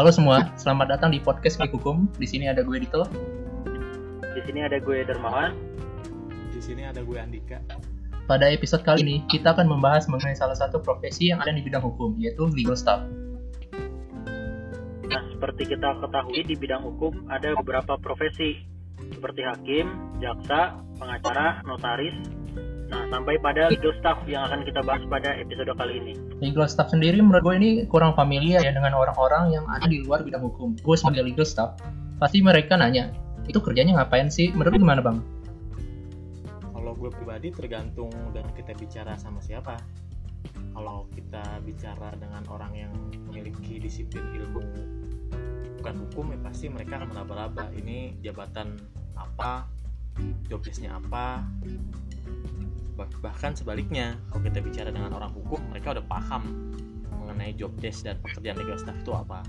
Halo semua, selamat datang di podcast Klik Hukum. Di sini ada gue Dito. Di sini ada gue Dermawan. Di sini ada gue Andika. Pada episode kali ini, kita akan membahas mengenai salah satu profesi yang ada di bidang hukum, yaitu legal staff. Nah, seperti kita ketahui di bidang hukum ada beberapa profesi seperti hakim, jaksa, pengacara, notaris, Nah, sampai pada legal staff yang akan kita bahas pada episode kali ini. Legal staff sendiri menurut gue ini kurang familiar ya dengan orang-orang yang ada di luar bidang hukum. Gue sebagai legal staff, pasti mereka nanya, itu kerjanya ngapain sih? Menurut lu gimana bang? Kalau gue pribadi tergantung dengan kita bicara sama siapa. Kalau kita bicara dengan orang yang memiliki disiplin ilmu bukan hukum ya pasti mereka akan meraba-raba ini jabatan apa, job apa, bahkan sebaliknya kalau kita bicara dengan orang hukum mereka udah paham mengenai job desk dan pekerjaan legal staff itu apa.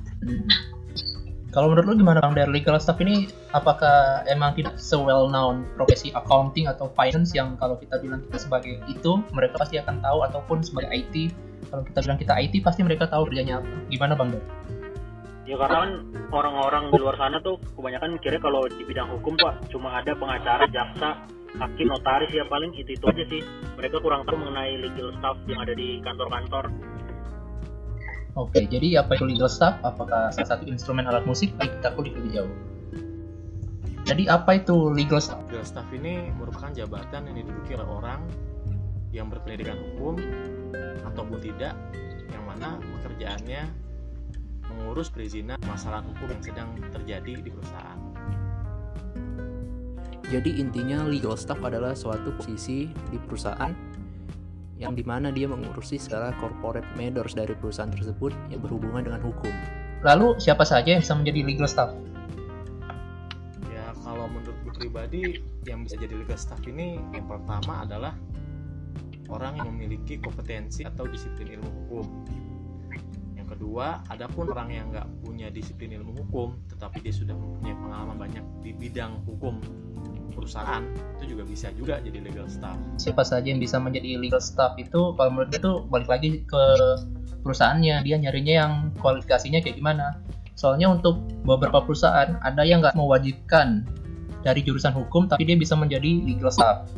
Kalau menurut lu gimana bang? Dari legal staff ini apakah emang tidak se well known profesi accounting atau finance yang kalau kita bilang kita sebagai itu mereka pasti akan tahu ataupun sebagai IT kalau kita bilang kita IT pasti mereka tahu kerjanya apa. Gimana bang? Dar? Ya karena kan orang-orang di luar sana tuh kebanyakan mikirnya kalau di bidang hukum pak cuma ada pengacara, jaksa, hakim notaris ya paling itu itu aja sih mereka kurang tahu mengenai legal staff yang ada di kantor-kantor Oke, jadi apa itu legal staff? Apakah salah satu instrumen alat musik? Mari kita kulik lebih jauh. Jadi apa itu legal staff? Legal staff ini merupakan jabatan yang diduduki oleh orang yang berpendidikan hukum ataupun tidak, yang mana pekerjaannya mengurus perizinan masalah hukum yang sedang terjadi di perusahaan. Jadi intinya legal staff adalah suatu posisi di perusahaan yang di mana dia mengurusi segala corporate matters dari perusahaan tersebut yang berhubungan dengan hukum. Lalu siapa saja yang bisa menjadi legal staff? Ya kalau menurut gue pribadi yang bisa jadi legal staff ini yang pertama adalah orang yang memiliki kompetensi atau disiplin ilmu hukum. Kedua, adapun orang yang nggak punya disiplin ilmu hukum, tetapi dia sudah mempunyai pengalaman banyak di bidang hukum perusahaan itu juga bisa juga jadi legal staff. Siapa saja yang bisa menjadi legal staff itu kalau menurut itu balik lagi ke perusahaannya dia nyarinya yang kualifikasinya kayak gimana. Soalnya untuk beberapa perusahaan ada yang nggak mewajibkan dari jurusan hukum tapi dia bisa menjadi legal staff.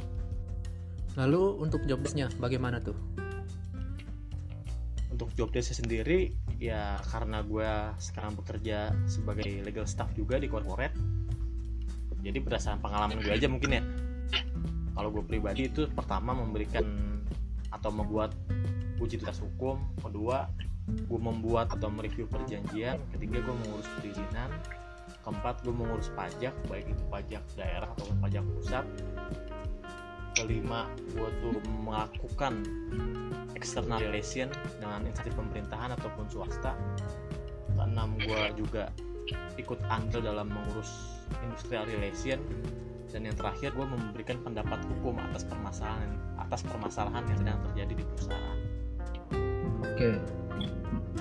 Lalu untuk jobdesknya bagaimana tuh? Untuk jobdesk sendiri ya karena gue sekarang bekerja sebagai legal staff juga di corporate jadi berdasarkan pengalaman gue aja mungkin ya. Kalau gue pribadi itu pertama memberikan atau membuat uji tugas hukum kedua gue membuat atau mereview perjanjian ketiga gue mengurus perizinan keempat gue mengurus pajak baik itu pajak daerah ataupun pajak pusat kelima gue tuh melakukan external relation dengan instansi pemerintahan ataupun swasta. Keenam gue juga ikut andil dalam mengurus industrial relation. Dan yang terakhir gue memberikan pendapat hukum atas permasalahan atas permasalahan yang sedang terjadi di perusahaan. Oke,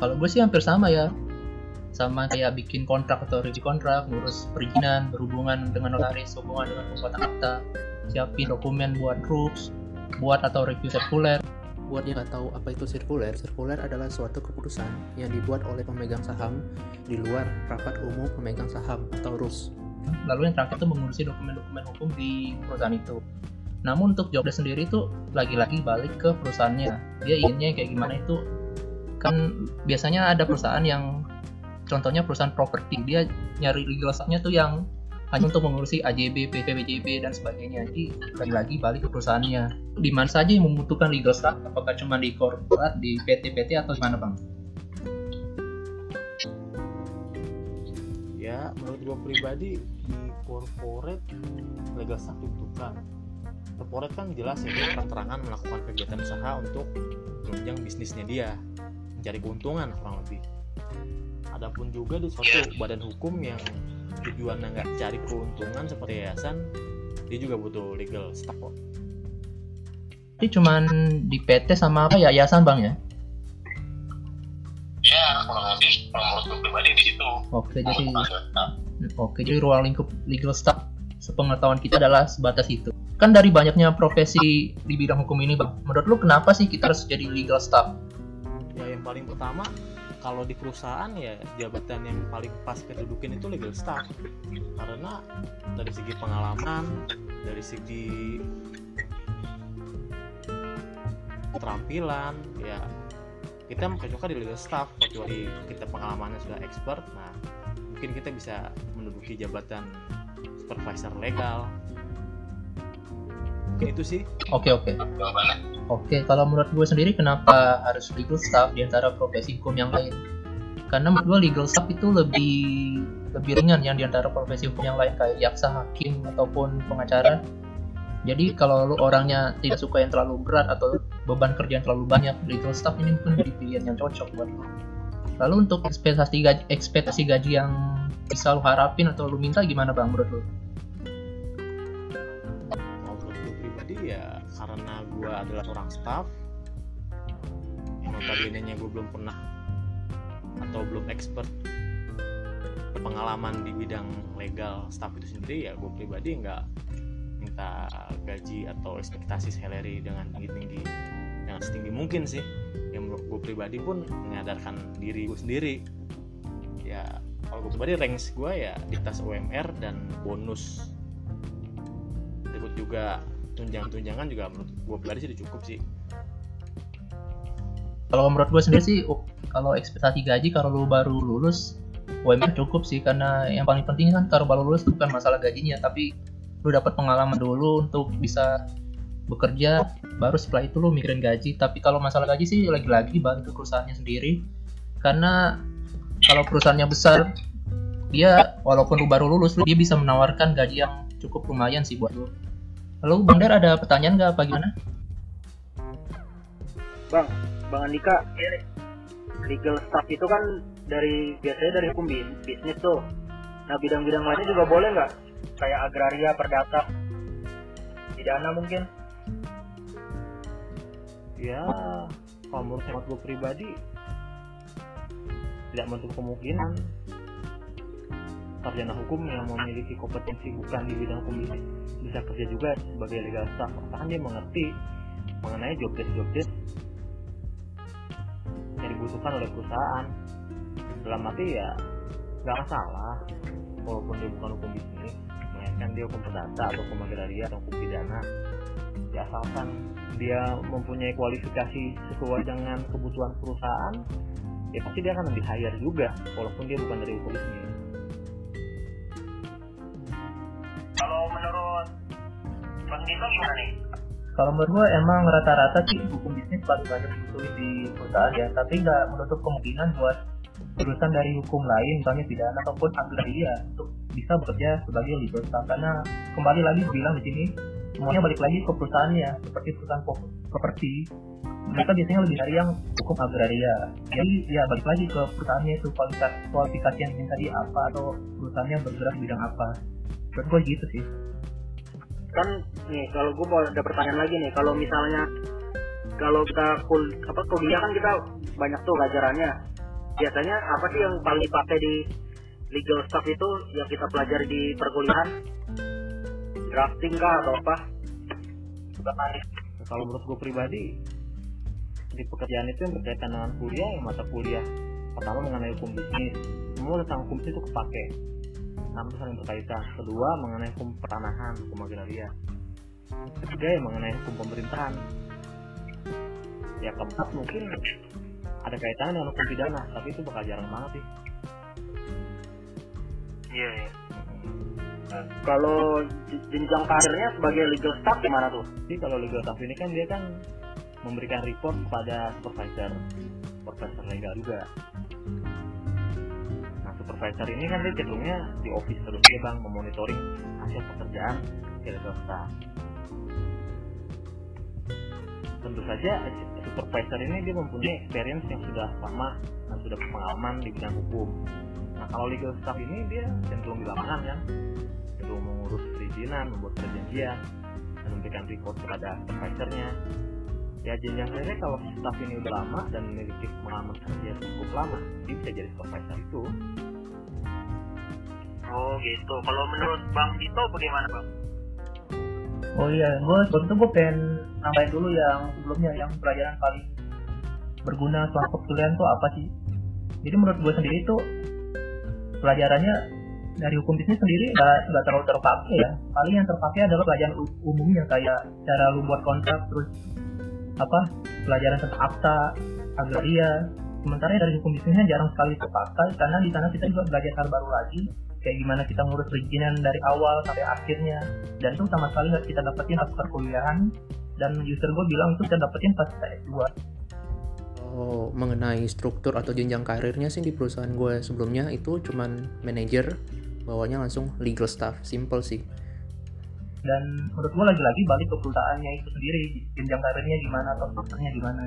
kalau gue sih hampir sama ya, sama kayak bikin kontrak atau review kontrak, ngurus perizinan, berhubungan dengan notaris, hubungan dengan pembuatan akta, siapin dokumen buat rules, buat atau review sirkuler, buat yang nggak tahu apa itu sirkuler, sirkuler adalah suatu keputusan yang dibuat oleh pemegang saham di luar rapat umum pemegang saham atau RUS. Lalu yang terakhir itu mengurusi dokumen-dokumen hukum di perusahaan itu. Namun untuk jobdesk sendiri itu lagi-lagi balik ke perusahaannya. Dia inginnya kayak gimana itu kan biasanya ada perusahaan yang contohnya perusahaan properti dia nyari legal tuh yang hanya untuk mengurusi AJB, PPBJB dan sebagainya. Jadi lagi-lagi balik ke perusahaannya. Di mana saja yang membutuhkan legal staff? Apakah cuma di korporat, di PT-PT atau gimana bang? Ya, menurut gue pribadi di corporate legal staff dibutuhkan. Corporate kan jelas ya dia terang-terangan melakukan kegiatan usaha untuk menunjang bisnisnya dia, mencari keuntungan kurang lebih. Adapun juga di suatu badan hukum yang tujuannya nggak cari keuntungan seperti yayasan dia juga butuh legal staff kok. Jadi cuman di PT sama apa ya yayasan bang ya? Ya kurang lebih kalau menurut gue pribadi di situ. Oke jadi oke jadi ruang lingkup legal staff sepengetahuan kita adalah sebatas itu. Kan dari banyaknya profesi di bidang hukum ini bang. Menurut lu kenapa sih kita harus jadi legal staff? Ya yang paling pertama kalau di perusahaan ya jabatan yang paling pas kedudukin itu legal staff. Karena dari segi pengalaman dari segi keterampilan ya kita cocoknya di legal staff kecuali kita pengalamannya sudah expert nah mungkin kita bisa menduduki jabatan supervisor legal. Mungkin itu sih. Oke oke. jawabannya Oke, kalau menurut gue sendiri kenapa harus legal staff di antara profesi hukum yang lain? Karena menurut gue legal staff itu lebih lebih ringan yang di antara profesi hukum yang lain kayak jaksa, hakim ataupun pengacara. Jadi kalau lu orangnya tidak suka yang terlalu berat atau beban kerja yang terlalu banyak, legal staff ini mungkin jadi pilihan yang cocok buat lu. Lalu untuk ekspektasi gaji, ekspektasi gaji yang bisa lu harapin atau lu minta gimana bang menurut lu? Ya karena gue adalah seorang staff yang notabene gue belum pernah atau belum expert pengalaman di bidang legal staff itu sendiri ya gue pribadi nggak minta gaji atau ekspektasi salary dengan tinggi-tinggi dengan setinggi mungkin sih. Yang gue pribadi pun menyadarkan diri gue sendiri. Ya kalau gue pribadi ranks gue ya di atas UMR dan bonus. Berikut juga tunjangan-tunjangan juga menurut gue pribadi sih cukup sih Kalau menurut gue sendiri sih, kalau ekspektasi gaji kalau lu baru lulus, UMR cukup sih karena yang paling penting kan kalau baru lulus bukan masalah gajinya, tapi lu dapat pengalaman dulu untuk bisa bekerja, baru setelah itu lu mikirin gaji. Tapi kalau masalah gaji sih lagi-lagi ke perusahaannya sendiri, karena kalau perusahaannya besar, dia walaupun lu baru lulus, dia bisa menawarkan gaji yang cukup lumayan sih buat lu. Lalu Bang Der ada pertanyaan nggak apa gimana? Bang, Bang Andika, legal staff itu kan dari biasanya dari hukum bis- bisnis tuh. Nah bidang-bidang lainnya juga boleh nggak? Kayak agraria, perdata, pidana mungkin? ya kalau menurut hemat gue pribadi tidak menutup kemungkinan sarjana hukum yang memiliki kompetensi bukan di bidang hukum ini bisa kerja juga sebagai legal staff. Bahkan dia mengerti mengenai job desk job desk yang dibutuhkan oleh perusahaan? Dalam arti ya nggak masalah. Walaupun dia bukan hukum bisnis melainkan dia hukum perdata atau hukum agraria atau hukum pidana. Ya asalkan dia mempunyai kualifikasi sesuai dengan kebutuhan perusahaan ya pasti dia akan lebih hire juga walaupun dia bukan dari hukum bisnis Kalau menurut gue emang rata-rata sih hukum bisnis paling banyak dibutuhin di perusahaan ya, tapi nggak menutup kemungkinan buat urusan dari hukum lain, misalnya pidana ataupun agraria untuk bisa bekerja sebagai legal staff. Karena kembali lagi bilang di sini semuanya balik lagi ke perusahaannya, seperti perusahaan pro- properti. Mereka biasanya lebih dari yang hukum agraria. Jadi ya balik lagi ke perusahaannya itu kualitas kualifikasi yang tadi apa atau perusahaannya bergerak bidang apa. Menurut gue gitu sih. Kan nih kalau gue mau ada pertanyaan lagi nih kalau misalnya kalau kita kul apa kuliah kan kita banyak tuh pelajarannya. Biasanya apa sih yang paling dipakai di legal staff itu yang kita pelajari di perkuliahan? Drafting kah atau apa? Kalau menurut gue pribadi di pekerjaan itu yang berkaitan dengan kuliah yang mata kuliah pertama mengenai hukum bisnis. Semua tentang hukum bisnis itu kepake Itu saling berkaitan kedua mengenai hukum pertanahan hukum agraria. Ketiga yang mengenai hukum pemerintahan. Ya keempat mungkin ada kaitannya dengan hukum pidana tapi itu bakal jarang banget sih. Iya iya. Kalau j- jenjang karirnya sebagai legal staff gimana tuh? Jadi kalau legal staff ini kan dia kan memberikan report kepada supervisor, supervisor legal juga. Supervisor ini kan dia cenderungnya di office terus dia bang memonitoring hasil pekerjaan legal staff. Tentu saja supervisor ini dia mempunyai experience yang sudah lama dan sudah pengalaman di bidang hukum. Nah kalau legal staff ini dia cenderung di lapangan kan, cenderung mengurus perizinan, membuat perjanjian, dan memberikan report kepada supervisornya ya jenjang karirnya kalau staff ini udah lama dan memiliki pengalaman kerja cukup lama dia bisa jadi supervisor itu oh gitu. Kalau menurut bang Dito bagaimana bang? Oh iya, gue itu gue pengen nambahin dulu yang sebelumnya yang pelajaran paling berguna selama perkuliahan tuh apa sih? jadi menurut gue sendiri tuh pelajarannya dari hukum bisnis sendiri nggak terlalu terpakai ya. Paling yang terpakai adalah pelajaran umumnya kayak cara lu buat kontrak terus apa pelajaran tentang akta agraria. Sementara dari hukum bisnisnya jarang sekali terpakai karena di sana kita juga belajar hal baru lagi kayak gimana kita ngurus perizinan dari awal sampai akhirnya. Dan itu sama sekali nggak kita dapetin pas perkuliahan. Dan user gue bilang itu kita dapetin pas kita S2 Oh, mengenai struktur atau jenjang karirnya sih di perusahaan gue sebelumnya itu cuman manajer, bawahnya langsung legal staff, simple sih. dan menurut gue lagi-lagi balik ke perusahaannya itu sendiri jenjang karirnya gimana atau strukturnya gimana.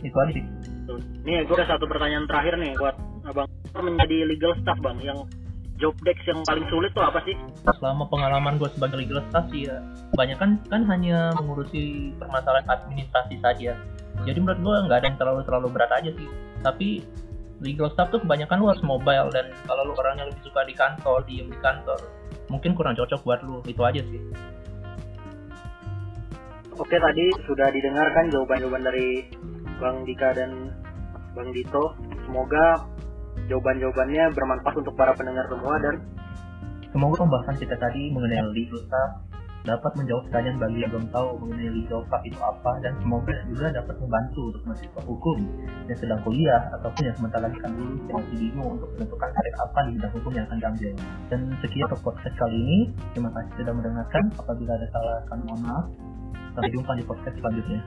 Itu aja sih. Tuh. Nih, gue ada satu pertanyaan terakhir nih buat abang menjadi legal staff bang. Yang job desk yang paling sulit tuh apa sih? selama pengalaman gue sebagai legal staff sih ya kebanyakan kan hanya mengurusi permasalahan administrasi saja jadi menurut gue nggak ada yang terlalu terlalu berat aja sih tapi legal staff tuh kebanyakan lu harus mobile dan kalau lu orangnya lebih suka di kantor diem di kantor mungkin kurang cocok buat lu itu aja sih Oke, tadi sudah didengarkan jawaban-jawaban dari Bang Dika dan Bang Dito. Semoga jawaban-jawabannya bermanfaat untuk para pendengar semua dan semoga pembahasan kita tadi mengenai staff dapat menjawab pertanyaan bagi yang belum tahu mengenai staff itu apa dan semoga juga dapat membantu untuk mahasiswa hukum yang sedang kuliah ataupun yang sementara lagi akan lulus yang masih bingung untuk menentukan karir apa di bidang hukum yang akan diambil. Dan sekian untuk podcast kali ini. Terima kasih sudah mendengarkan. Apabila ada salah, kami mohon maaf. Sampai jumpa di podcast selanjutnya.